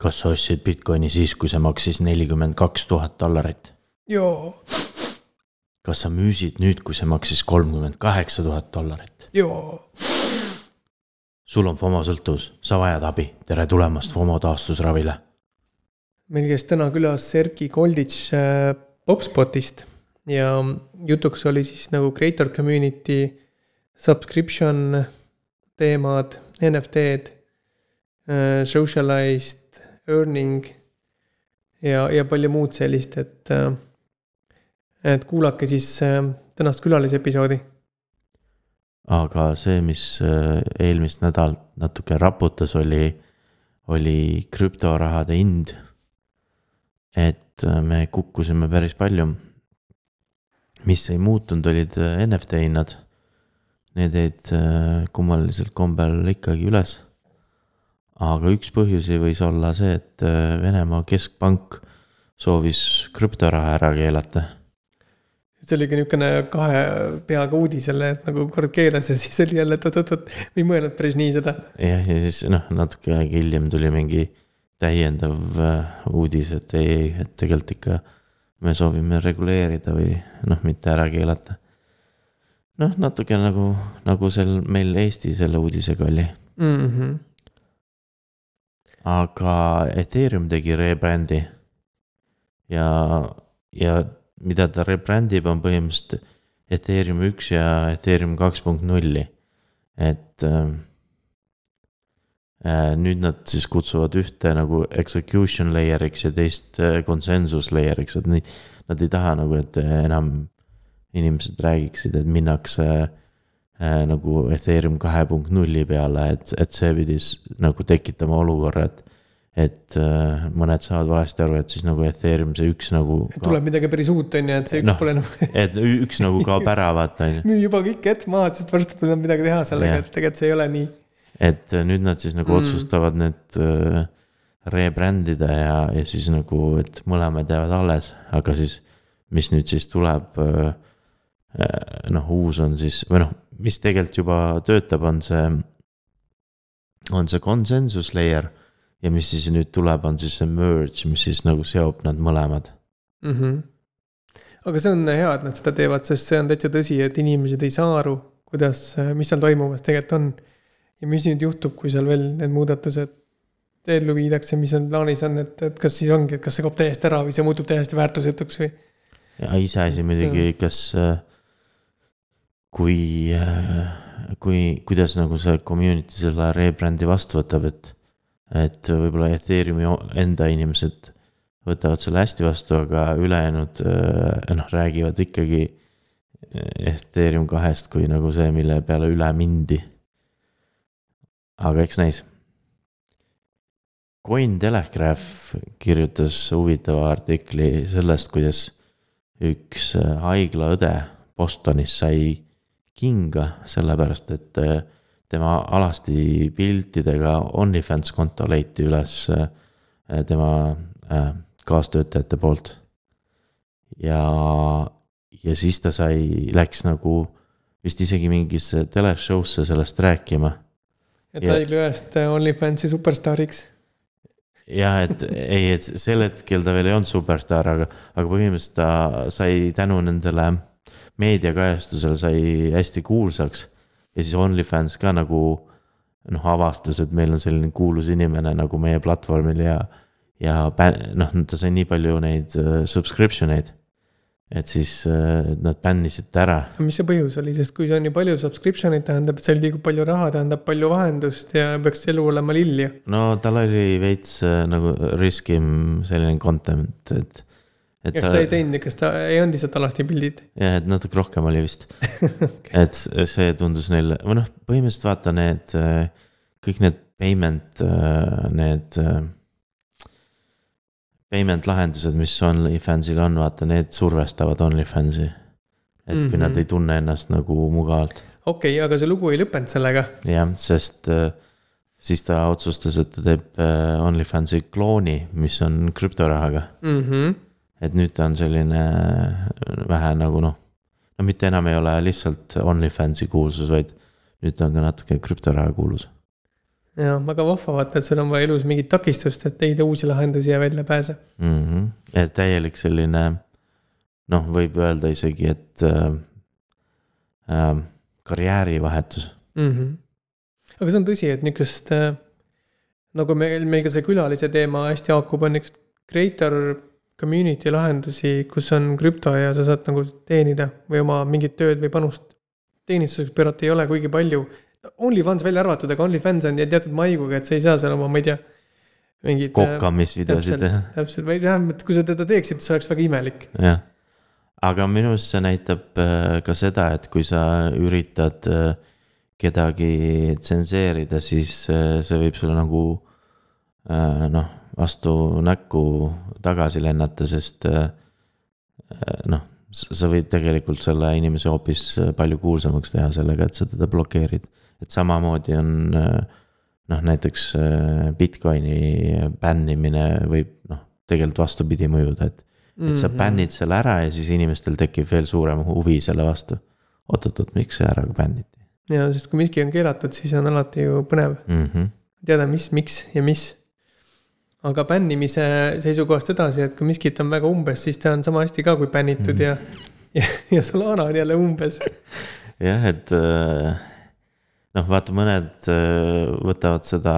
kas sa ostsid Bitcoini siis, kui see maksis nelikümmend kaks tuhat dollarit? joo, kas sa müüsid nüüd, kui see maksis kolmkümmend kaheksa tuhat dollarit? joo. sul on FOMO sõltuvus, sa vajad abi, tere tulemast FOMO taastusravile. meil käis täna külas Erki Kolditš äh, Popspotist ja jutuks oli siis nagu creator community, subscription teemad, NFT-d, äh, socialized earning ja, ja palju muud sellist, et, äh, et kuulake siis tänast külalisepisoodi aga see, mis äh, eelmist nädalat natuke raputas, oli, oli krüptorahade hind. et äh, me kukkusime päris palju. mis ei muutunud, olid äh, NFT hinnad. Need jäid kummalisel kombel ikkagi üles. Aga üks põhjusi võis olla see, et Venemaa keskpank soovis krüptoraha ära keelata see oligi niisugune kahe peaga uudis jälle, et nagu kord keeras ja siis oli jälle, et oot-oot-oot, ei mõelnud päris nii seda. jah, ja siis noh, natuke aega hiljem tuli mingi täiendav äh, uudis, et ei, ei, et tegelikult ikka me soovime reguleerida või noh, mitte ära keelata. noh, natuke nagu, nagu seal meil Eesti selle uudisega oli mm. -hmm. Aga Ethereum tegi rebrand'i ja, ja mida ta rebrandib, on põhimõtteliselt Ethereum üks ja Ethereum kaks punkt nulli. et äh, äh, nüüd nad siis kutsuvad ühte nagu execution layer'iks ja teist äh, consensus layer'iks, et nii, nad ei taha nagu, et enam inimesed räägiksid, et minnakse äh, nagu Ethereum kahe punkt nulli peale, et, et see pidi nagu tekitama olukorra, et et äh, mõned saavad valesti aru, et siis nagu Ethereum see üks nagu. tuleb midagi päris uut, on ju, et see üks no, pole enam et üks nagu kaob ära, vaata on ju. müü juba kõik hetk maha, sest varsti pole enam midagi teha sellega, et tegelikult see ei ole nii. et äh, nüüd nad siis nagu mm. otsustavad need äh, rebrand ida ja, ja siis nagu, et mõlemad jäävad alles, aga siis, mis nüüd siis tuleb äh,. Noh, uus on siis või noh, mis tegelikult juba töötab, on see, on see consensus layer ja mis siis nüüd tuleb, on siis see merge, mis siis nagu seob nad mõlemad mm. -hmm. aga see on hea, et nad seda teevad, sest see on täitsa tõsi, et inimesed ei saa aru, kuidas, mis seal toimumas tegelikult on. ja mis nüüd juhtub, kui seal veel need muudatused ellu viidakse, mis on plaanis on, et, et kas siis ongi, et kas see kaob täiesti ära või see muutub täiesti väärtusetuks või? ja iseasi muidugi, kas, kui, kui, kuidas nagu see community selle rebrand'i vastu võtab, et et võib-olla Ethereumi enda inimesed võtavad selle hästi vastu, aga ülejäänud äh, noh, räägivad ikkagi äh, Ethereum kahest kui nagu see, mille peale üle mindi. aga eks näis. Cointelegraph kirjutas huvitava artikli sellest, kuidas üks äh, haiglaõde Bostonis sai kinga, sellepärast et tema alasti piltidega OnlyFans konto leiti üles äh, tema äh, kaastöötajate poolt. ja, ja siis ta sai, läks nagu vist isegi mingisse teleshow'sse sellest rääkima. et ta oli ühest OnlyFansi superstaariks. jah, et ei, et sel hetkel ta veel ei olnud superstaar, aga, aga põhimõtteliselt ta sai tänu nendele meediakajastusele sai hästi kuulsaks ja siis OnlyFans ka nagu noh, avastas, et meil on selline kuulus inimene nagu meie platvormil ja, ja noh, ta sai nii palju neid uh, subscription eid. et siis uh, nad bännisid ta ära. mis see põhjus oli, sest kui see on nii palju subscription eid, tähendab, et seal liigub palju raha, tähendab palju vahendust ja peaks elu olema lill ju. no tal oli veits uh, nagu riskim selline content, et et ta, ei teinud, kas ta ei olnud lihtsalt alasti pildid? jah, et natuke rohkem oli vist okay.. et see tundus neile, või noh, põhimõtteliselt vaata need, kõik need payment, need. Payment lahendused, mis OnlyFansil on, vaata, need survestavad OnlyFansi. et mm -hmm. kui nad mhm. ei tunne ennast nagu mugavalt. okei okay,, aga see lugu ei lõppenud sellega. jah, sest siis ta otsustas, et ta teeb OnlyFansi klooni, mis on krüptorahaga mm. -hmm et nüüd ta on selline vähe nagu noh, no mitte enam ei ole lihtsalt OnlyFansi kuulsus, vaid nüüd ta on ka natuke krüptoraha kuulus. ja väga vahva vaata, et sul on vaja elus mingit takistust, et leida uusi lahendusi ja väljapääse. mm. -hmm. et täielik selline noh, võib öelda isegi, et äh, äh, karjäärivahetus mm. -hmm. aga see on tõsi, et niisugust äh, nagu meil, meil ka see külalise teema hästi haakub, on niisugust creator community lahendusi, kus on krüpto ja sa saad nagu teenida või oma mingit tööd või panust teenistuseks pöörata ei ole kuigi palju. OnlyFans välja arvatud, aga OnlyFans on teatud maiguga, et sa ei saa seal oma, ma ei tea, mingit. kokkamisvideosid täpselt teha,, täpselt või tähendab, et kui sa teda teeksid, see oleks väga imelik. jah. aga minu arust see näitab äh, ka seda, et kui sa üritad äh, kedagi tsenseerida, siis äh, see võib sulle nagu äh, noh, vastu näkku tagasi lennata, sest äh, äh, noh, sa võid tegelikult selle inimese hoopis äh, palju kuulsamaks teha sellega, et sa teda blokeerid. et samamoodi on noh, näiteks Bitcoini bännimine võib noh, tegelikult vastupidi mõjuda, et et sa Mhm. bännid selle ära ja siis inimestel tekib veel suurem huvi selle vastu. oot-oot-oot, miks see ära bänniti ja sest kui miski on keelatud, siis on alati ju põnev mm? -hmm. teada, mis, miks ja mis. Aga bännimise seisukohast edasi, et kui miskit on väga umbes, siis ta on sama hästi ka kui bännitud Mhm. ja, ja, ja Solana on jälle umbes. jah, et äh, noh, vaata, mõned äh, võtavad seda,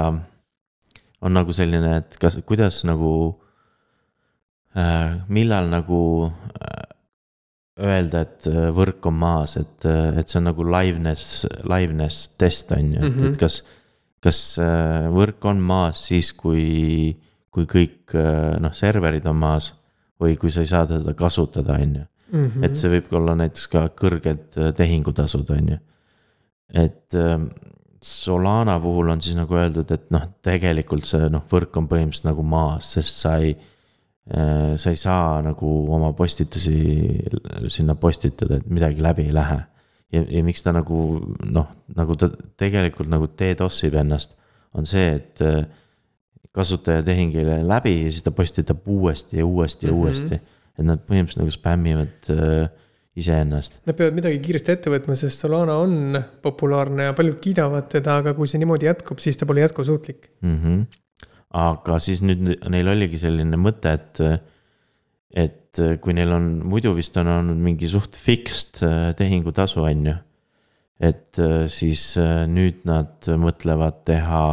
on nagu selline, et kas, kuidas nagu äh,, millal nagu öelda, et võrk on maas, et, et see on nagu liveness, liveness test on ju, et mm, -hmm. Mhm. et kas, kas äh, võrk on maas siis, kui, kui kõik äh, noh, serverid on maas või kui sa ei saa teda kasutada, on ju Mhm. et see võib olla näiteks ka kõrged äh, tehingutasud, on ju. et ähm, Solana puhul on siis nagu öeldud, et noh, tegelikult see noh, võrk on põhimõtteliselt nagu maas, sest sa ei. sa ei saa nagu oma postitusi sinna postitada, et midagi läbi ei lähe. ja, ja miks ta nagu noh, nagu ta tegelikult nagu DDoS ib ennast, on see, et kasutajatehing ei lähe läbi ja siis ta postitab uuesti ja uuesti ja mm. -hmm. uuesti. et nad põhimõtteliselt nagu spämmivad äh, iseennast. Nad peavad midagi kiiresti ette võtma, sest Solana on populaarne ja paljud kiidavad teda, aga kui see niimoodi jätkub, siis ta pole jätkusuutlik. mm. -hmm. aga siis nüüd neil oligi selline mõte, et, et kui neil on, muidu vist on olnud mingi suht fixed äh, tehingutasu, on ju. et äh, siis nüüd nad mõtlevad teha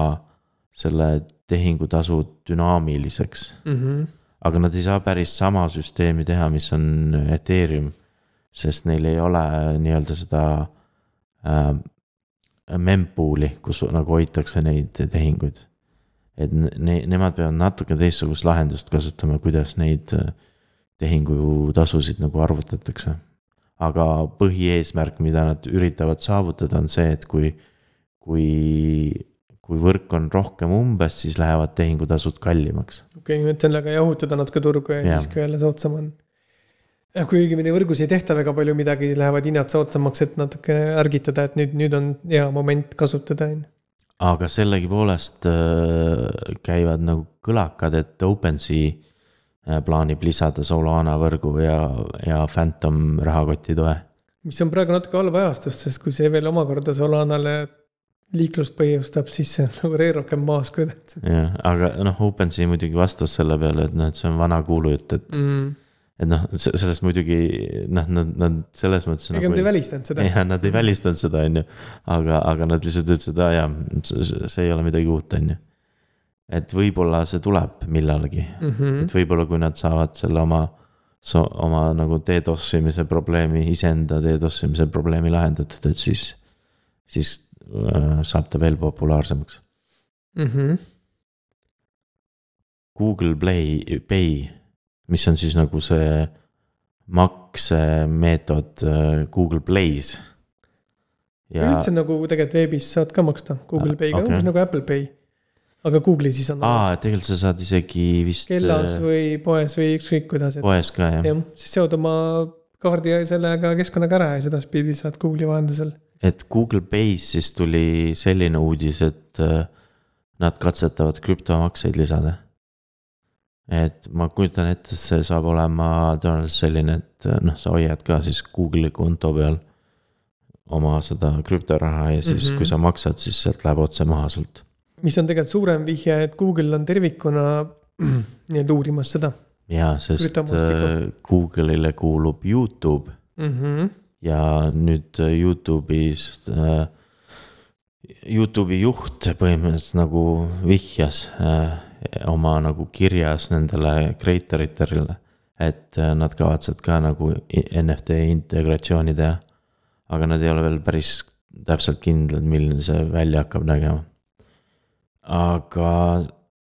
selle tehingutasu dünaamiliseks, Mm -hmm. aga nad ei saa päris sama süsteemi teha, mis on Ethereum. sest neil ei ole nii-öelda seda äh, mempool'i, kus nagu hoitakse neid tehinguid. et ne-, nemad peavad natuke teistsugust lahendust kasutama, kuidas neid äh, tehingutasusid nagu arvutatakse. aga põhieesmärk, mida nad üritavad saavutada, on see, et kui, kui, kui võrk on rohkem umbes, siis lähevad tehingutasud kallimaks. okei okay,, et sellega jahutada natuke turgu ja, ja siis, kui jälle soodsam on. ja kui õigemini võrgus ei tehta väga palju midagi, siis lähevad hinnad soodsamaks, et natuke ärgitada, et nüüd, nüüd on hea moment kasutada, on ju. aga sellegipoolest äh, käivad nagu kõlakad, et OpenSea äh, plaanib lisada Solana võrgu ja, ja Phantom rahakoti toe. mis on praegu natuke halb ajastus, sest kui see veel omakorda Solanale liiklust põhjustab, siis see on nagu veel rohkem maas kui ta. jah, aga noh, OpenSea muidugi vastas selle peale, et noh, et see on vana kuulujutt, et, Mm. et noh, sellest muidugi noh, nad, nad selles mõttes. ega nad ei välistanud seda. jah, nad ei välistanud seda, on ju, aga, aga nad lihtsalt ütlesid, aa jaa, see ei ole midagi uut, on ju. et võib-olla see tuleb millalgi Mhm. et võib-olla, kui nad saavad selle oma, oma nagu DDoS imise probleemi, iseenda DDoS imise probleemi lahendatud, et siis, siis saab ta veel populaarsemaks. Mhm. Google Play, Pay, mis on siis nagu see maksemeetod äh, Google Play's. ja, üldse nagu tegelikult veebis saad ka maksta Google Ah, Pay'ga okei. okay., umbes nagu Apple Pay. aga Google'i siis on aa, tegelikult sa saad isegi vist kellas äh, või poes või ükskõik kuidas, et poes ka jah, jah, siis seod oma kaardi sellega keskkonnaga ära ja sedaspidi saad Google'i vahendusel. Et Google Pay's siis tuli selline uudis, et äh, nad katsetavad krüptomakseid lisada. et ma kujutan ette, et see saab olema tõenäoliselt selline, et äh, noh, sa hoiad ka siis Google'i konto peal oma seda krüptoraha ja siis mm. -hmm. kui sa maksad, siis sealt läheb otse maha sult. mis on tegelikult suurem vihje, et Google on tervikuna nii-öelda uurimas seda ja sest äh, Google'ile kuulub Youtube mm. -hmm. Ja nüüd äh, Youtube'is äh, Youtube'i juht põhimõtteliselt nagu vihjas äh, oma nagu kirjas nendele creator itele, et äh, nad kavatsevad ka nagu NFT integratsiooni teha. aga nad ei ole veel päris täpselt kindlad, milline see välja hakkab nägema. aga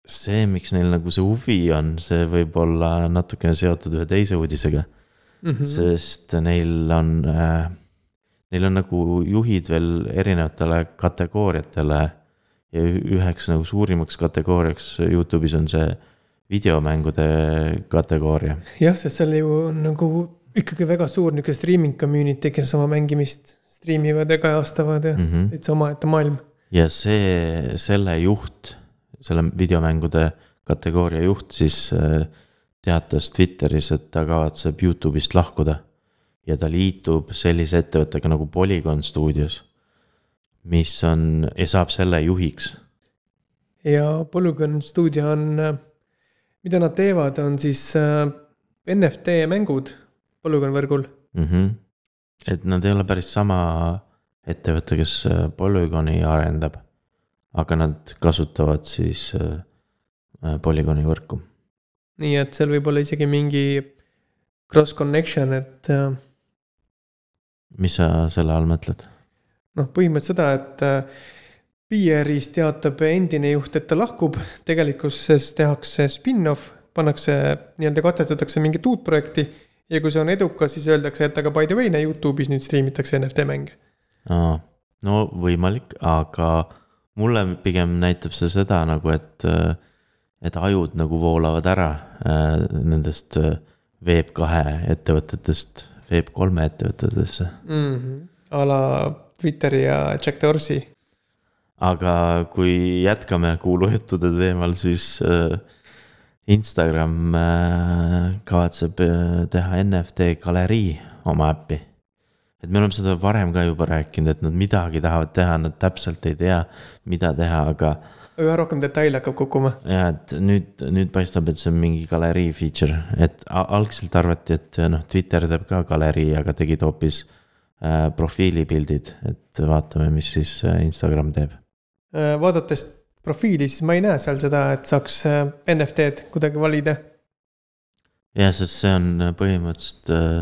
see, miks neil nagu see huvi on, see võib olla natukene seotud ühe teise uudisega Mm -hmm. sest neil on äh, Neil on nagu juhid veel erinevatele kategooriatele ja üheks nagu suurimaks kategooriaks Youtube'is on see videomängude kategooria. jah, sest seal ju on nagu ikkagi väga suur nihuke streaming community, kes oma mängimist striimivad ja kajastavad ja mm. -hmm. täitsa omaette maailm. ja see, selle juht, selle videomängude kategooria juht siis äh, teatas Twitteris, et ta kavatseb Youtube'ist lahkuda. ja ta liitub sellise ettevõttega nagu Polygon Studios, mis on ja saab selle juhiks ja Polygon stuudio on, mida nad teevad, on siis äh, NFT mängud Polygon võrgul. mm. -hmm. et nad ei ole päris sama ettevõte, kes äh, Polygoni arendab, aga nad kasutavad siis äh, Polygoni võrku. Nii et seal võib olla isegi mingi cross connection, et äh, mis sa selle all mõtled? noh, põhimõtteliselt seda, et äh, PR-is teatab endine juht, et ta lahkub, tegelikkuses tehakse spin-off, pannakse nii-öelda katsetatakse mingit uut projekti. ja kui see on edukas, siis öeldakse, et aga by the way, näe Youtube'is nüüd striimitakse NFT mänge. no võimalik, aga mulle pigem näitab see seda nagu, et, äh, et ajud nagu voolavad ära äh, nendest äh, Web2 ettevõtetest Web3 ettevõtetesse. mm. -hmm. a la Twitteri ja Jack Dorsey. aga kui jätkame kuulujuttude teemal, siis äh, Instagram äh, kavatseb äh, teha NFT galerii oma äppi. et me oleme seda varem ka juba rääkinud, et nad midagi tahavad teha, nad täpselt ei tea, mida teha, aga üha rohkem detaile hakkab kukkuma. ja et nüüd, nüüd paistab, et see on mingi galerii feature, et algselt arvati, et noh, Twitter teeb ka galerii, aga tegid hoopis äh, profiilipildid, et vaatame, mis siis äh, Instagram teeb. Äh, vaadates profiili, siis ma ei näe seal seda, et saaks äh, NFT-d kuidagi valida. ja, sest see on põhimõtteliselt äh,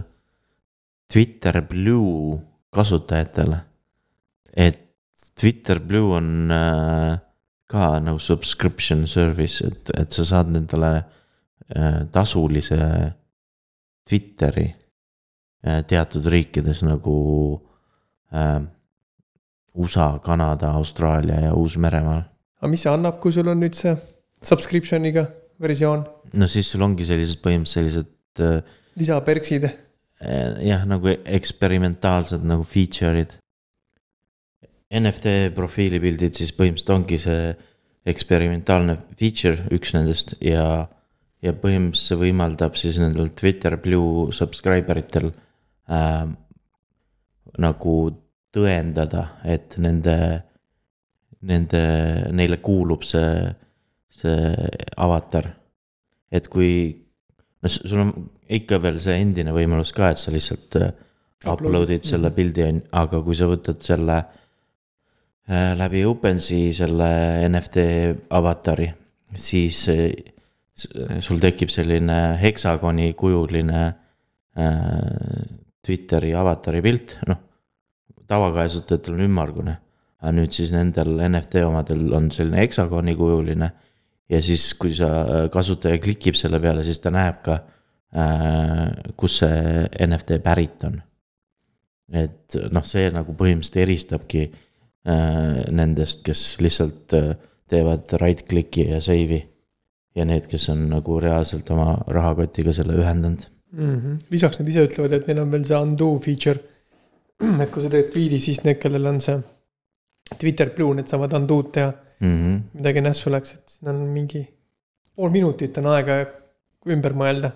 Twitter Blue kasutajatele. et Twitter Blue on äh, ka nagu subscription service, et, et sa saad endale äh, tasulise Twitteri äh, teatud riikides nagu äh, USA, Kanada, Austraalia ja Uus-Meremaal. aga mis see annab, kui sul on nüüd see subscription'iga versioon, no siis sul ongi sellised põhimõtteliselt sellised äh, lisaperksid? jah, nagu eksperimentaalsed nagu feature'id. NFT profiilipildid siis põhimõtteliselt ongi see eksperimentaalne feature, üks nendest ja. ja põhimõtteliselt see võimaldab siis nendel Twitter Blue subscriber itel äh, nagu tõendada, et nende, nende, neile kuulub see, see avatar. et kui, no sul on ikka veel see endine võimalus ka, et sa lihtsalt äh, upload'id selle pildi, on- aga kui sa võtad selle äh, läbi OpenSea selle NFT avatari, siis äh, sul tekib selline heksagoni kujuline äh, Twitteri avatari pilt, noh. tavakasutajatel on ümmargune, aga nüüd siis nendel NFT omadel on selline heksagoni kujuline. ja siis, kui sa, äh, kasutaja klikib selle peale, siis ta näeb ka äh, kus see NFT pärit on. et noh, see nagu põhimõtteliselt eristabki äh, nendest, kes lihtsalt äh, teevad right click'i ja save'i. ja need, kes on nagu reaalselt oma rahakotiga selle ühendanud. mm. -hmm. lisaks nad ise ütlevad, et neil on veel see undo feature. et kui sa teed tweet'i, siis need, kellel on see Twitter Blue, need saavad undo'd teha. Mm -hmm. midagi nässu läks, et siis neil on mingi pool minutit on aega ümber mõelda.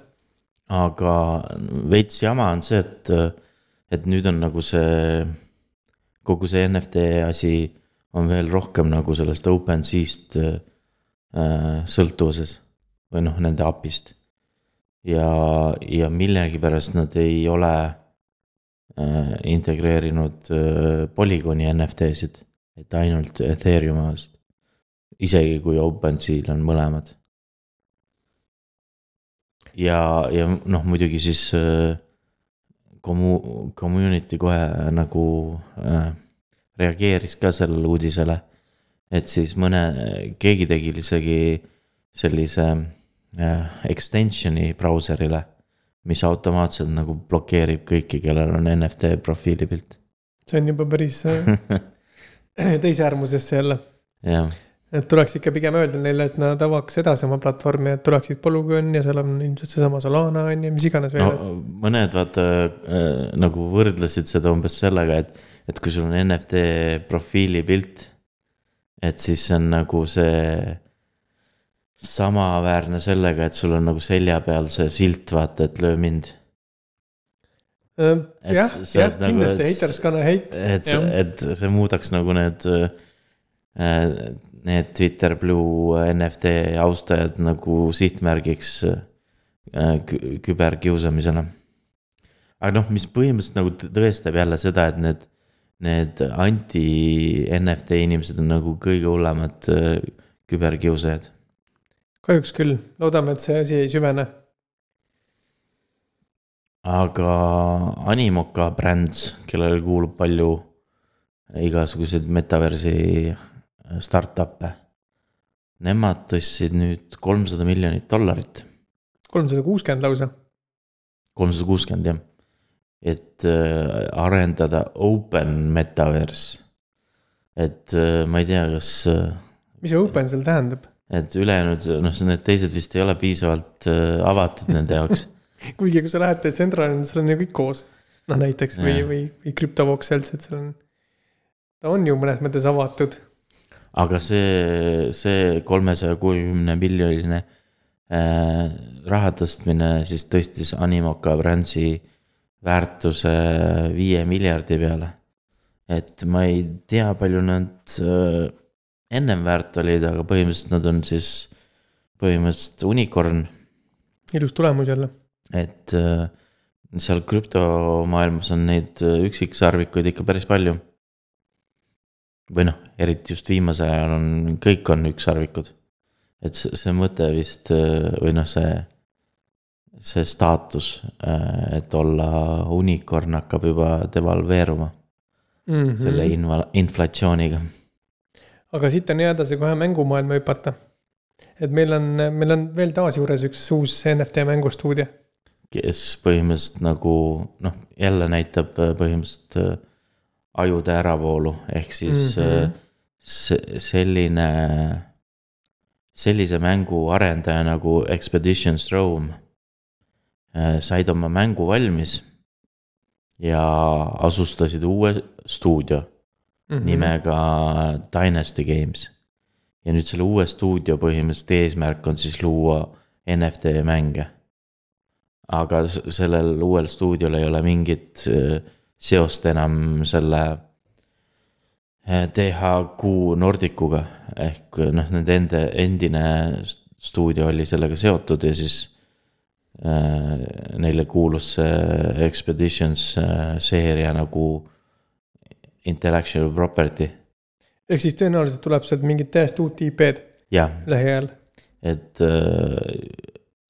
aga veits jama on see, et, et nüüd on nagu see, kogu see NFT asi on veel rohkem nagu sellest OpenSea'st äh, sõltuvuses või noh, nende API-st. ja, ja millegipärast nad ei ole äh, integreerinud äh, Polygoni NFT-sid, et ainult Ethereumi omast. isegi kui OpenSea'l on mõlemad. ja, ja noh, muidugi siis äh, kommu-, community kohe nagu äh, reageeris ka sellele uudisele. et siis mõne, keegi tegi isegi sellise äh, extension'i brauserile, mis automaatselt nagu blokeerib kõiki, kellel on NFT profiili pilt. see on juba päris äh, teise äärmusesse jälle. jah et tuleks ikka pigem öelda neile, et nad avaks edasi oma platvormi, et tuleksid Polygon ja seal on ilmselt seesama Solana on ju, mis iganes veel no,. mõned vaata äh, nagu võrdlesid seda umbes sellega, et, et kui sul on NFT profiili pilt. et siis see on nagu see samaväärne sellega, et sul on nagu selja peal see silt, vaata, et löö mind äh,. jah, jah, nagu, kindlasti haters gonna hate. et, et see muudaks nagu need äh, need Twitter Blue NFT austajad nagu sihtmärgiks äh, küberkiusamisele. aga noh, mis põhimõtteliselt nagu tõestab jälle seda, et need, need anti-NFT inimesed on nagu kõige hullemad äh, küberkiusajad. kahjuks küll, loodame, et see asi ei süvene. aga Animoca Brands, kellele kuulub palju igasuguseid metaversi startup'e. Nemad tõstsid nüüd kolmsada miljonit dollarit. kolmsada kuuskümmend lausa. kolmsada kuuskümmend jah, et äh, arendada open metaverse. et äh, ma ei tea, kas äh,. mis see open seal tähendab? et ülejäänud, noh, need teised vist ei ole piisavalt avatud nende jaoks kuigi, kui sa lähed Decentraland, seal on ju kõik koos. noh, näiteks või, või, või CryptoVoxels, et seal on, ta on ju mõnes mõttes avatud aga see, see kolmesaja kuuekümne miljoniline äh, raha tõstmine siis tõstis Animoca brändsi väärtuse viie miljardi peale. et ma ei tea, palju nad äh, ennem väärt olid, aga põhimõtteliselt nad on siis põhimõtteliselt unicorn. ilus tulemus jälle. et äh, seal krüptomaailmas on neid üksiksarvikuid ikka päris palju või noh, eriti just viimasel ajal on, kõik on ükssarvikud. et see, see mõte vist või noh, see, see staatus, et olla unicorn hakkab juba devalveeruma mm. -hmm. selle inva-, inflatsiooniga. aga siit on hea edasi kohe mängumaailma hüpata. et meil on, meil on veel taas juures üks uus NFT mängustuudio. kes põhimõtteliselt nagu noh, jälle näitab põhimõtteliselt ajude äravoolu, ehk siis mm -hmm. selline, sellise mängu arendaja nagu Expeditions Rome äh, said oma mängu valmis ja asustasid uue stuudio mm -hmm. nimega Dynasty Games. ja nüüd selle uue stuudio põhimõtteliselt eesmärk on siis luua NFT mänge. aga sellel uuel stuudiol ei ole mingit äh, seost enam selle THQ eh, Nordicuga ehk noh, nende enda, endine stuudio oli sellega seotud ja siis äh, neile kuulus see Expeditions äh, seeria nagu intellectual property. ehk siis tõenäoliselt tuleb sealt mingit täiesti uut IP-d lähiajal. et äh,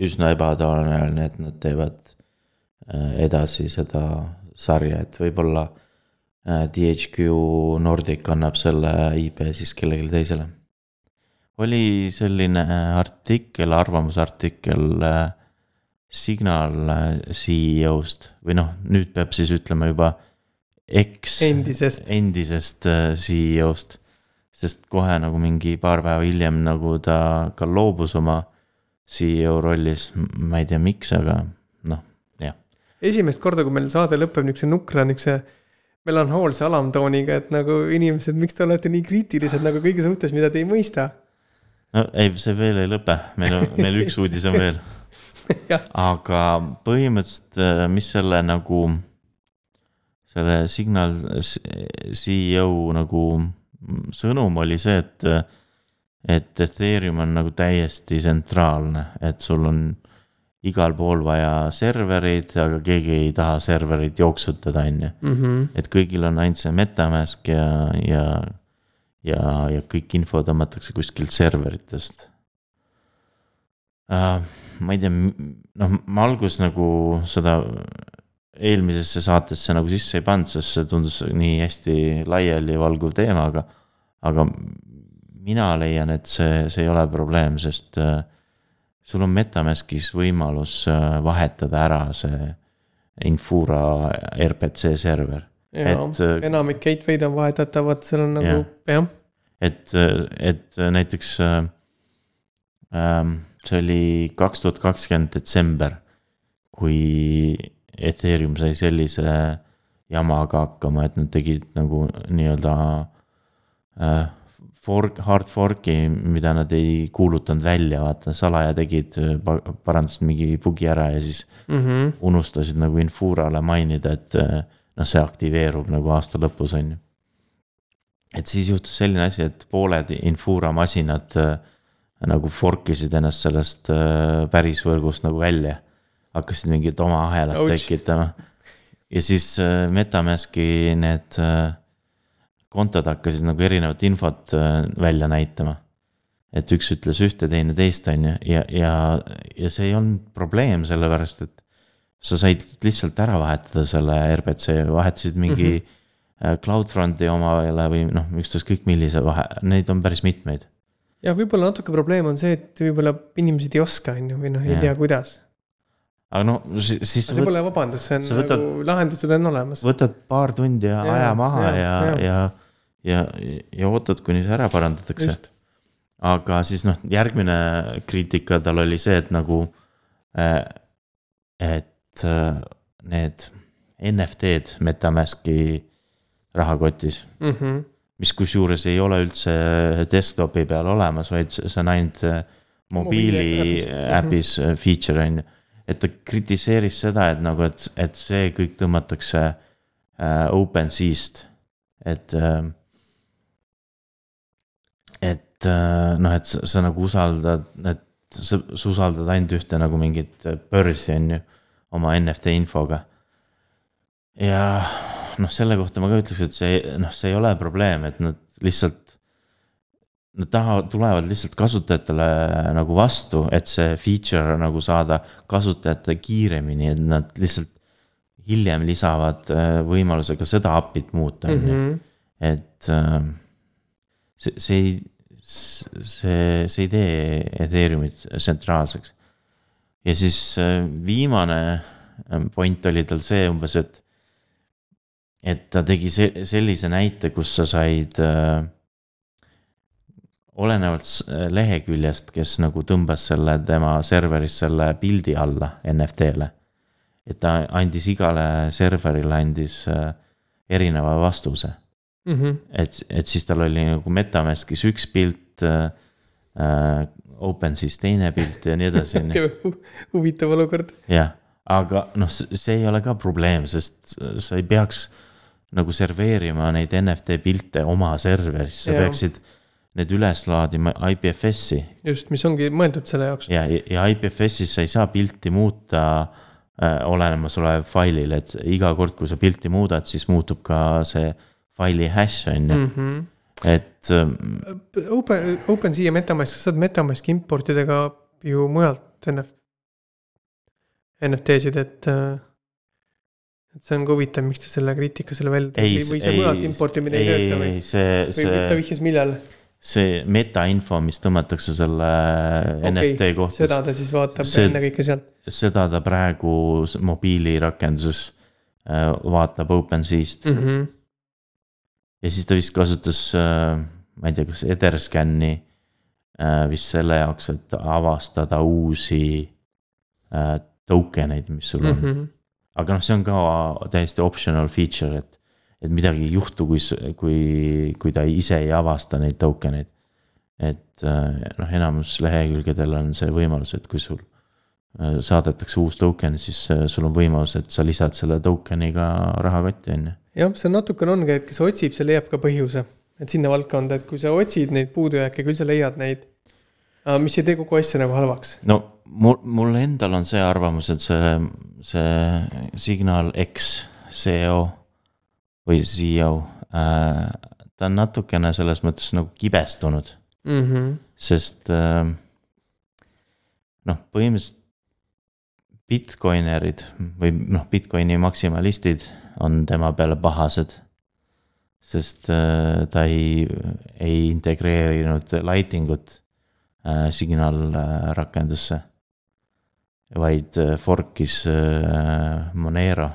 üsna ebatavaline, et nad teevad äh, edasi seda sarja, et võib-olla äh, DHQ Nordic annab selle IP siis kellelegi teisele. oli selline äh, artikkel, arvamusartikkel äh, Signal CEO-st või noh, nüüd peab siis ütlema juba eks. endisest. endisest CEO-st. sest kohe nagu mingi paar päeva hiljem nagu ta ka loobus oma CEO rollis, ma ei tea, miks, aga esimest korda, kui meil saade lõpeb niisuguse nukra, niisuguse melanhoolse alamtooniga, et nagu inimesed, miks te olete nii kriitilised nagu kõige suhtes, mida te ei mõista? no ei, see veel ei lõpe, meil on, meil üks uudis on veel. Aga põhimõtteliselt, äh, mis selle nagu, selle Signal CEO nagu sõnum oli see, et, et Ethereum on nagu täiesti tsentraalne, et sul on igal pool vaja servereid, aga keegi ei taha serverit jooksutada, on ju. Mhm. et kõigil on ainult see metamask ja, ja, ja, ja kõik info tõmmatakse kuskilt serveritest uh,. ma ei tea, noh, ma alguses nagu seda eelmisesse saatesse nagu sisse ei pannud, sest see tundus nii hästi laialivalguv teema, aga, aga mina leian, et see, see ei ole probleem, sest uh, sul on Metamaskis võimalus äh, vahetada ära see Infura RPC server. Et, äh, enamik gateway'd on vahetatavad, seal on nagu jah, et, et näiteks äh, ähm, see oli kaks tuhat kakskümmend detsember, kui Ethereum sai sellise jamaga hakkama, et nad tegid nagu nii-öelda äh, fork, hard fork'i, mida nad ei kuulutanud välja, vaata, salaja tegid, parandasid mingi bugi ära ja siis mm. -hmm. unustasid nagu Infurale mainida, et noh, see aktiveerub nagu aasta lõpus, on ju. et siis juhtus selline asi, et pooled Infura masinad äh, nagu fork isid ennast sellest äh, päris võrgust nagu välja. hakkasid mingit oma ahelat tekitama. ja siis Metamaski need kontod hakkasid nagu erinevat infot äh, välja näitama. et üks ütles ühte, teine teist, on ju, ja, ja, ja see ei olnud probleem, sellepärast et sa said lihtsalt ära vahetada selle RBC, vahetasid mingi mm -hmm. CloudFronti omale või noh, ükstaskõik millise vahe, neid on päris mitmeid. ja võib-olla natuke probleem on see, et võib-olla inimesed ei oska, on ju, või noh, ei Jah. tea, kuidas. aga no siis, see pole vabandus, see on võtad- nagu lahendused on olemas. võtad paar tundi ja Jaa, aja maha ja, ja, jaa. ja, ja, ja ootad, kuni see ära parandatakse. aga siis noh, järgmine kriitika tal oli see, et nagu äh, et äh, need NFT-d Metamaski rahakotis, Mhm. mis kusjuures ei ole üldse desktopi peal olemas, vaid see on ainult äh, mobiili äpis äh, feature on ju. et ta kritiseeris seda, et nagu, et, et see kõik tõmmatakse äh, OpenSea'st, et äh, et äh, noh, et sa, sa nagu usaldad, et sa, sa usaldad ainult ühte nagu mingit börsi, on ju, oma NFT infoga. ja noh, selle kohta ma ka ütleks, et see noh, see ei ole probleem, et nad lihtsalt. Nad tahavad, tulevad lihtsalt kasutajatele nagu vastu, et see feature nagu saada kasutajate kiiremini, et nad lihtsalt hiljem lisavad äh, võimaluse ka seda API-t muuta, on ju Mhm. et äh, see, see ei, see, see ei tee Ethereumit tsentraalseks. ja siis äh, viimane äh, point oli tal see umbes, et, et ta tegi se sellise näite, kus sa said äh, olenevalt leheküljest, kes nagu tõmbas selle tema serveris selle pildi alla NFT-le. et ta andis igale serverile andis äh, erineva vastuse Mhm. et, et siis tal oli nagu Metamaskis üks pilt äh, äh, OpenSea's teine pilt ja nii edasi, huvitav olukord. jah, aga noh, see ei ole ka probleem, sest sa ei peaks nagu serveerima neid NFT pilte oma serveris, sa peaksid need üles laadima IPFS-i just, mis ongi mõeldud selle jaoks. ja, ja IPFS-is sa ei saa pilti muuta äh, olemasolevale failile, et iga kord, kui sa pilti muudad, siis muutub ka see faili hash on ju, Mhm. et ähm, Open, OpenSea ja Metamask, sa saad Metamaski importida ka ju mujalt NF, NFT-sid, et. äh, et see on ka huvitav, miks ta selle kriitika selle välja ei, tõi või see mujalt importimine ei tööta või? see, või ta see, vihjas millal? see metainfo, mis tõmmatakse selle okay, NFT kohta, seda ta siis vaatab see- ennekõike sealt. seda ta praegu mobiilirakenduses äh, vaatab OpenSea'st mm. -hmm. Ja siis ta vist kasutas äh, ma ei tea, kas Etherscan'i äh, vist selle jaoks, et avastada uusi äh, token eid, mis sul on mm. Mm -hmm. aga noh, see on ka täiesti optional feature, et, et midagi ei juhtu, kui, kui, kui ta ise ei avasta neid token eid. et noh, enamus lehekülgedel on see võimalus, et kui sul saadetakse uus token, siis sul on võimalus, et sa lisad selle token'i ka rahakotti, on ju. Jah, see natukene ongi, et kes otsib, see leiab ka põhjuse. et sinna valdkonda, et kui sa otsid neid puudujääke, küll sa leiad neid. mis ei tee kogu asja nagu halvaks. no mul, mul endal on see arvamus, et see, see Signal X CEO või CEO äh,, ta on natukene selles mõttes nagu kibestunud, mm. -hmm. sest äh, noh, põhimõtteliselt Bitcoinerid või noh, Bitcoini maksimalistid on tema peale pahased. sest äh, ta ei, ei integreerinud lighting ut äh, Signal äh, vaid fork'is Monero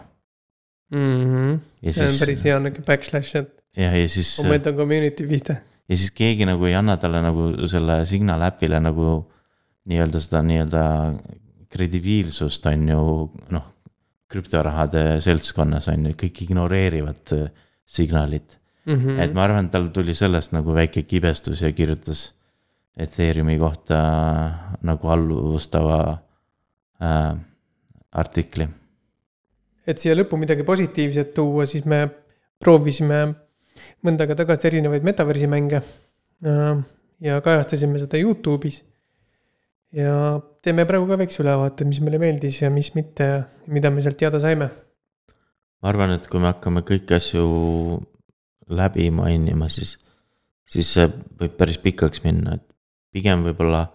Mm -hmm. ja see on siis päris hea niuke backslash, et jah, ja siis, ma mõtlen community pihta. ja siis keegi nagu ei anna talle nagu selle Signal äpile nagu nii-öelda seda nii-öelda kredibiilsust on ju noh, krüptorahade seltskonnas on ju, kõik ignoreerivad äh, signalit. Mm -hmm. et ma arvan, et tal tuli sellest nagu väike kibestus ja kirjutas Ethereumi kohta nagu alluvustava äh, artikli. et siia lõppu midagi positiivset tuua, siis me proovisime mõnda aega tagasi erinevaid metaversi mänge. ja kajastasime seda Youtube'is. Ja teeme praegu ka väikse ülevaate, mis meile meeldis ja mis mitte ja mida me sealt teada saime. ma arvan, et kui me hakkame kõiki asju läbi mainima, siis, siis see võib päris pikaks minna, et pigem võib-olla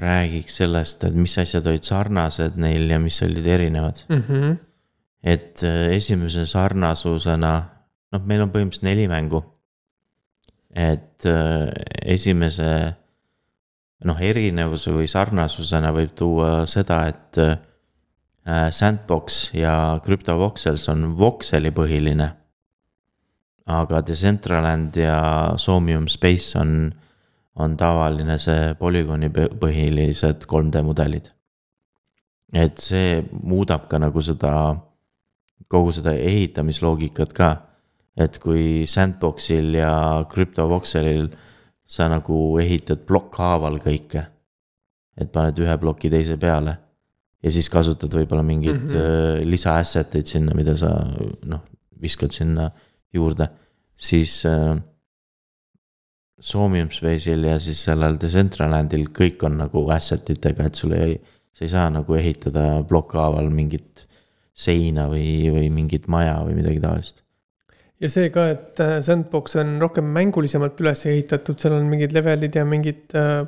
räägiks sellest, et mis asjad olid sarnased neil ja mis olid erinevad. mm. -hmm. et äh, esimese sarnasusena, noh, meil on põhimõtteliselt neli mängu. et äh, esimese noh, erinevuse või sarnasusena võib tuua seda, et äh, Sandbox ja CryptoVoxels on voxeli põhiline. aga Decentraland ja Somium Space on, on tavaline see polügooni põ- põhilised 3D mudelid. et see muudab ka nagu seda, kogu seda ehitamisloogikat ka. et kui Sandboxil ja CryptoVoxelil sa nagu ehitad plokkhaaval kõike. et paned ühe ploki teise peale ja siis kasutad võib-olla mingeid mm. -hmm. lisa asset eid sinna, mida sa noh, viskad sinna juurde, siis äh, Somium Space'il ja siis sellel Decentralandil kõik on nagu asset itega, et sul ei, sa ei saa nagu ehitada plokkhaaval mingit seina või, või mingit maja või midagi taolist. Ja see ka, et äh, Sandbox on rohkem mängulisemalt üles ehitatud, seal on mingid levelid ja mingid äh,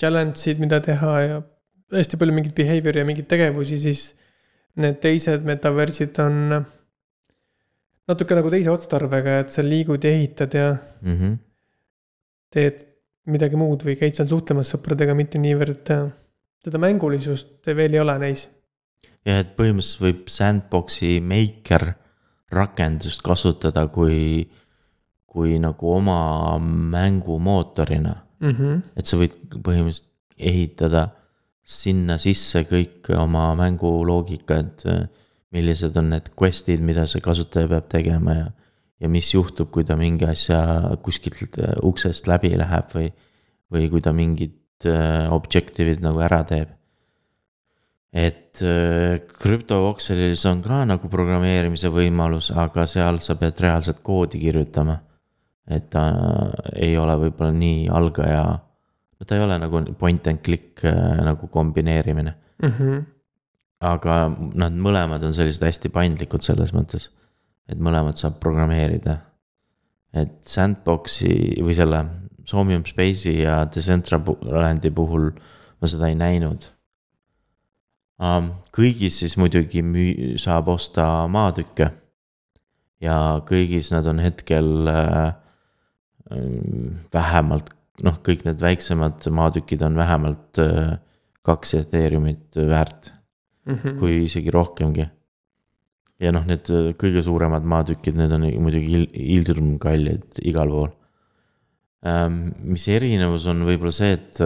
challenge'id, mida teha ja hästi palju mingit behavior'i ja mingeid tegevusi, siis need teised metaversid on äh, natuke nagu teise otstarbega, et sa liigud ja ehitad ja Mm -hmm. teed midagi muud või käid seal suhtlemas sõpradega, mitte niivõrd äh, seda mängulisust veel ei ole neis. ja et põhimõtteliselt võib Sandboxi maker rakendust kasutada kui, kui nagu oma mängumootorina. Mm -hmm. et sa võid põhimõtteliselt ehitada sinna sisse kõik oma mänguloogika, et äh, millised on need quest'id, mida see kasutaja peab tegema ja, ja mis juhtub, kui ta mingi asja kuskilt äh, uksest läbi läheb või, või kui ta mingid äh, objective'id nagu ära teeb. Et äh, CryptoVoxelis on ka nagu programmeerimise võimalus, aga seal sa pead reaalselt koodi kirjutama. et ta ei ole võib-olla nii algaja, no ta ei ole nagu point and click äh, nagu kombineerimine. Mm -hmm. aga nad mõlemad on sellised hästi paindlikud selles mõttes, et mõlemad saab programmeerida. et Sandboxi või selle Somium Space'i ja Decentralandi puhul ma seda ei näinud. Kõigis siis muidugi müü-, saab osta maatükke. ja kõigis nad on hetkel äh, vähemalt noh, kõik need väiksemad maatükid on vähemalt äh, kaks Ethereumit väärt Mm -hmm. kui isegi rohkemgi. ja noh, need äh, kõige suuremad maatükid, need on muidugi il- ilmkallid igal pool. mis erinevus on võib-olla see, et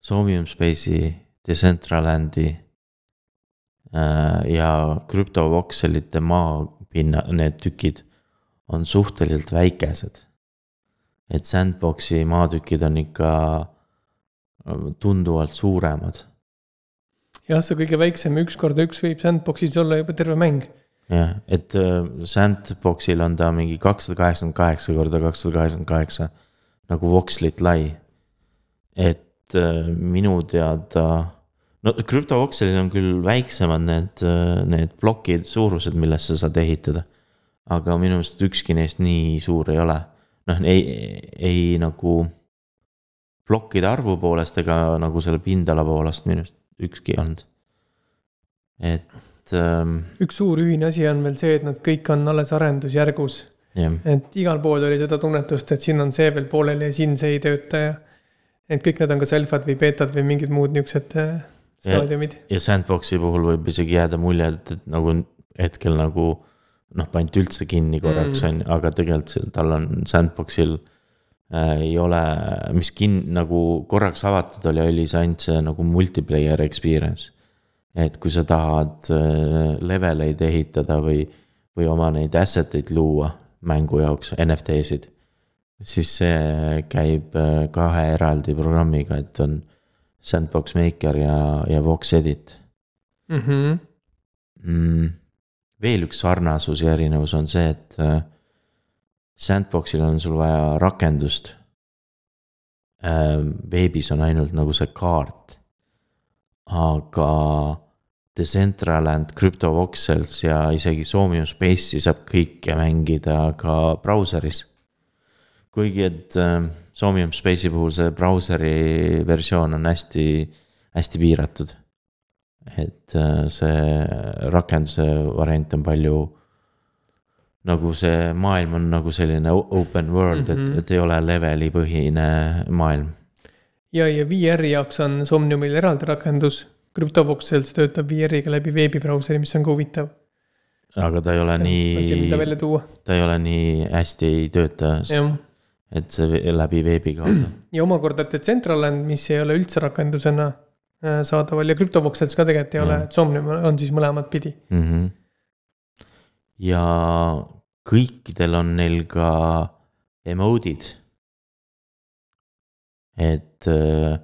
Somium Space'i, Decentralandi äh, ja CryptoVoxelite maapinna, need tükid on suhteliselt väikesed. et Sandboxi maatükid on ikka äh, tunduvalt suuremad jah, see kõige väiksem üks korda üks võib Sandboxis olla juba terve mäng. jah, et äh, Sandboxil on ta mingi kakssada kaheksakümmend kaheksa korda kakssada kaheksakümmend kaheksa nagu vokslit lai. et minu teada, no krüptovokselil on küll väiksemad need, need plokid, suurused, millest sa saad ehitada. aga minu meelest ükski neist nii suur ei ole, noh ei, ei nagu plokkide arvu poolest ega nagu selle pindala poolest minu arust ükski ei olnud. et ähm, üks suur ühine asi on veel see, et nad kõik on alles arendusjärgus. jah, et igal pool oli seda tunnetust, et siin on see veel pooleli ja siin see ei tööta ja. Et kõik need on kas alfad või beetad või mingid muud niuksed äh, staadiumid. ja Sandboxi puhul võib isegi jääda mulje, et, et nagu hetkel nagu noh, pandi üldse kinni korraks on ju, aga tegelikult tal on Sandboxil äh, ei ole, mis kin- nagu korraks avatud oli, oli see ainult see nagu multiplayer experience. et kui sa tahad äh, leveleid ehitada või, või oma neid asset eid luua mängu jaoks, NFT-sid. Siis see käib äh, kahe eraldi programmiga, et on Sandbox Maker ja, ja Vox Edit Mm -hmm. mm,. veel üks sarnasus ja erinevus on see, et äh, Sandboxil on sul vaja rakendust äh,. veebis on ainult nagu see kaart. aga Decentraland, CryptoVoxels ja isegi Somium Space'i saab kõike mängida ka brauseris. kuigi, et äh, Somium Space'i puhul see brauseri versioon on hästi, hästi piiratud et äh, see rakenduse variant on palju. nagu see maailm on nagu selline open world mm, -hmm. Mhm. et, et ei ole leveli põhine maailm. ja, ja VR-i jaoks on Somniumil eraldi rakendus. CryptoVoxels töötab VR-iga läbi veebibrauseri, mis on ka huvitav. aga ta ei ole mida nii, ta ei ole nii hästi ei tööta, jah. Et see läbi veebi kaudu. ja omakorda Decentraland, mis ei ole üldse rakendusena äh, saadaval ja CryptoVoxels ka tegelikult ei ole Mm., et Somnium on siis mõlemat pidi. mm. -hmm. ja kõikidel on neil ka emode'id. et äh,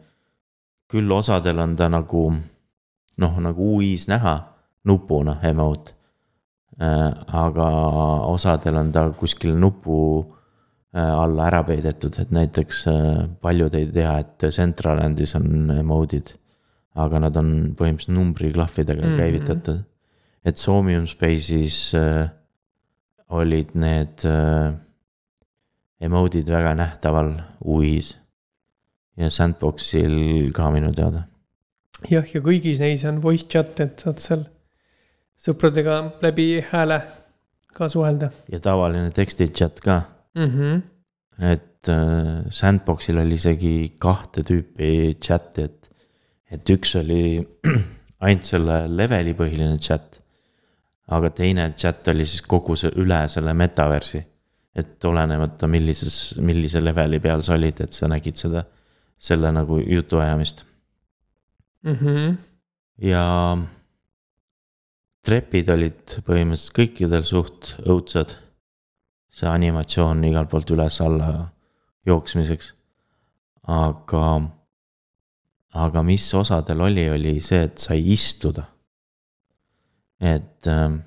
küll osadel on ta nagu noh, nagu UI-s näha nupuna emote. aga osadel on ta kuskil nupu äh, alla ära peidetud, et näiteks äh, paljud ei tea, et Centralandis on emode'id. aga nad on põhimõtteliselt numbriklahvidega mm. -hmm. käivitatud. et Somium Space'is äh, olid need äh, emode'id väga nähtaval UI-s. ja Sandboxil ka minu teada. jah, ja kõigis neis on voice chat, et saad seal sõpradega läbi hääle ka suhelda ja tavaline teksti chat ka, mm. -hmm. et äh, Sandboxil oli isegi kahte tüüpi chat'i, et, et üks oli ainult selle leveli põhiline chat. aga teine chat oli siis kogu see üle selle metaversi. et olenemata millises, millise leveli peal sa olid, et sa nägid seda, selle nagu jutuajamist Mm -hmm. ja trepid olid põhimõtteliselt kõikidel suht õudsad. See animatsioon igalt poolt üles-alla jooksmiseks. aga, aga mis osadel oli, oli see, et sai istuda. et ähm,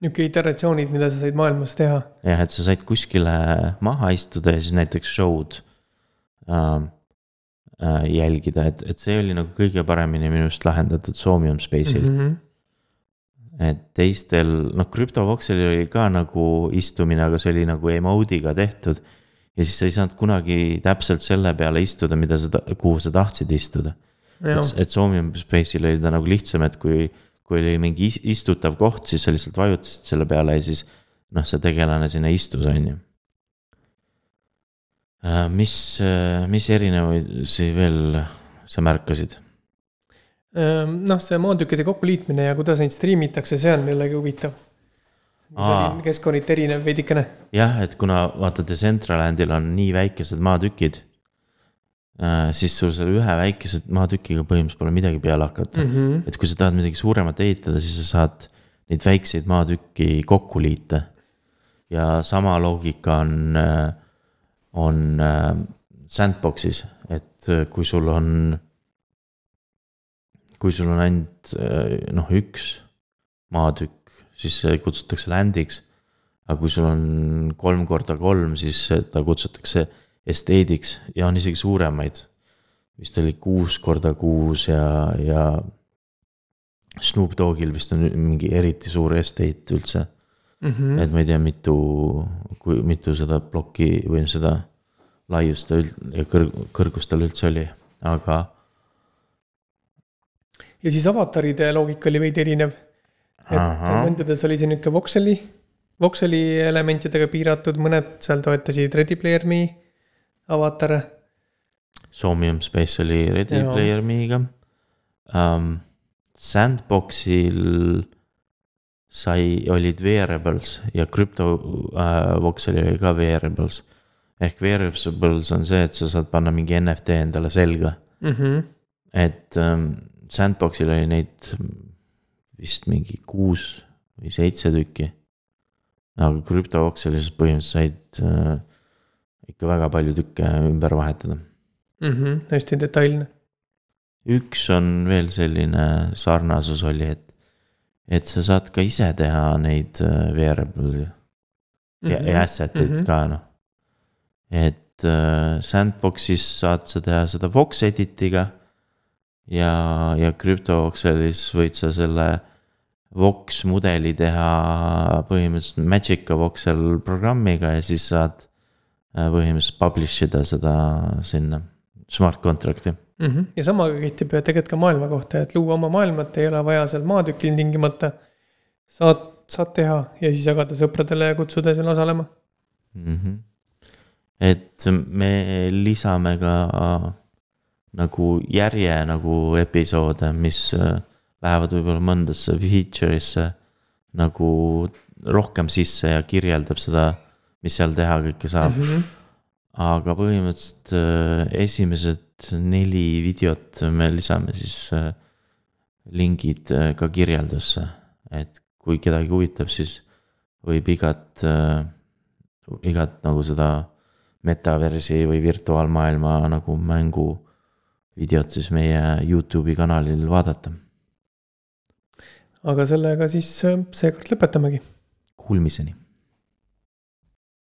nihuke iteratsioonid, mida sa said maailmas teha. jah, et sa said kuskile maha istuda ja siis näiteks show'd ähm, äh, jälgida, et, et see oli nagu kõige paremini minu arust lahendatud Somium Space'il mm. -hmm. Et teistel, noh, CryptoVoxelil oli ka nagu istumine, aga see oli nagu emode'iga tehtud. ja siis sa ei saanud kunagi täpselt selle peale istuda, mida sa, kuhu sa tahtsid istuda. et, et Somium Space'il oli ta nagu lihtsam, et kui, kui oli mingi is- istutav koht, siis sa lihtsalt vajutasid selle peale ja siis noh, see tegelane sinna istus, on ju. mis, mis erinevusi veel sa märkasid? Ehm, noh, see maatükkide kokkuliitmine ja kuidas neid striimitakse, see on jällegi huvitav. keskkonniti erinev veidikene. jah, et kuna vaata Decentralandil on nii väikesed maatükid, siis sul selle ühe väikese maatükiga põhimõtteliselt pole midagi peale hakata mm. -hmm. et kui sa tahad midagi suuremat ehitada, siis sa saad neid väikseid maatükki kokku liita. ja sama loogika on, on äh, sandbox'is, et äh, kui sul on, kui sul on ainult äh, noh, üks maatükk, siis see kutsutakse land'iks. aga kui sul on kolm korda kolm, siis ta kutsutakse estate'iks ja on isegi suuremaid. vist oli kuus korda kuus ja, ja Snoop Dogil vist on mingi eriti suur estate üldse mm. -hmm. et ma ei tea, mitu, kui mitu seda plokki või seda laiust ta üld- ja kõrg-, kõrgust tal üldse oli, aga ja siis avataride loogika oli veidi erinev. et mõndades oli see nihuke vokseli, vokseli elementidega piiratud, mõned seal toetasid Ready Player Me avatare. Somium Space oli Ready Jaa. Player Me'ga um,. Sandboxil sai, olid wearables ja Crypto uh, Voxel oli ka wearables. ehk wearables on see, et sa saad panna mingi NFT endale selga, Mm -hmm. et um, Sandboxil oli neid vist mingi kuus või seitse tükki. aga Crypto Voxelis põhimõtteliselt said uh, ikka väga palju tükke ümber vahetada Mm -hmm. hästi detailne. üks on veel selline sarnasus oli, et, et sa saad ka ise teha neid äh, wearable'i ja, ja asset eid mhm. ka noh. et äh, Sandbox'is saad sa teha seda Vox edit'iga. Ja, ja CryptoVoxelis võid sa selle Vox mudeli teha põhimõtteliselt Magica Voxel programmiga ja siis saad äh, põhimõtteliselt publish ida seda sinna smart contract'i mm. -hmm. ja sama kehtib ju tegelikult ka maailma kohta, et luua oma maailmat ei ole vaja seal maatükil tingimata. saad, saad teha ja siis jagada sõpradele ja kutsuda seal osalema. mm. -hmm. et me lisame ka nagu järje nagu episoode, mis äh, lähevad võib-olla mõndasse feature'isse nagu rohkem sisse ja kirjeldab seda, mis seal teha kõike saab mm. -hmm. aga põhimõtteliselt äh, esimesed neli videot me lisame siis äh, lingid ka kirjeldusse, et kui kedagi huvitab, siis võib igat igat nagu seda metaversi või virtuaalmaailma nagu mängu videot siis meie Youtube'i kanalil vaadata. aga sellega siis äh, seekord lõpetamegi. Kuulmiseni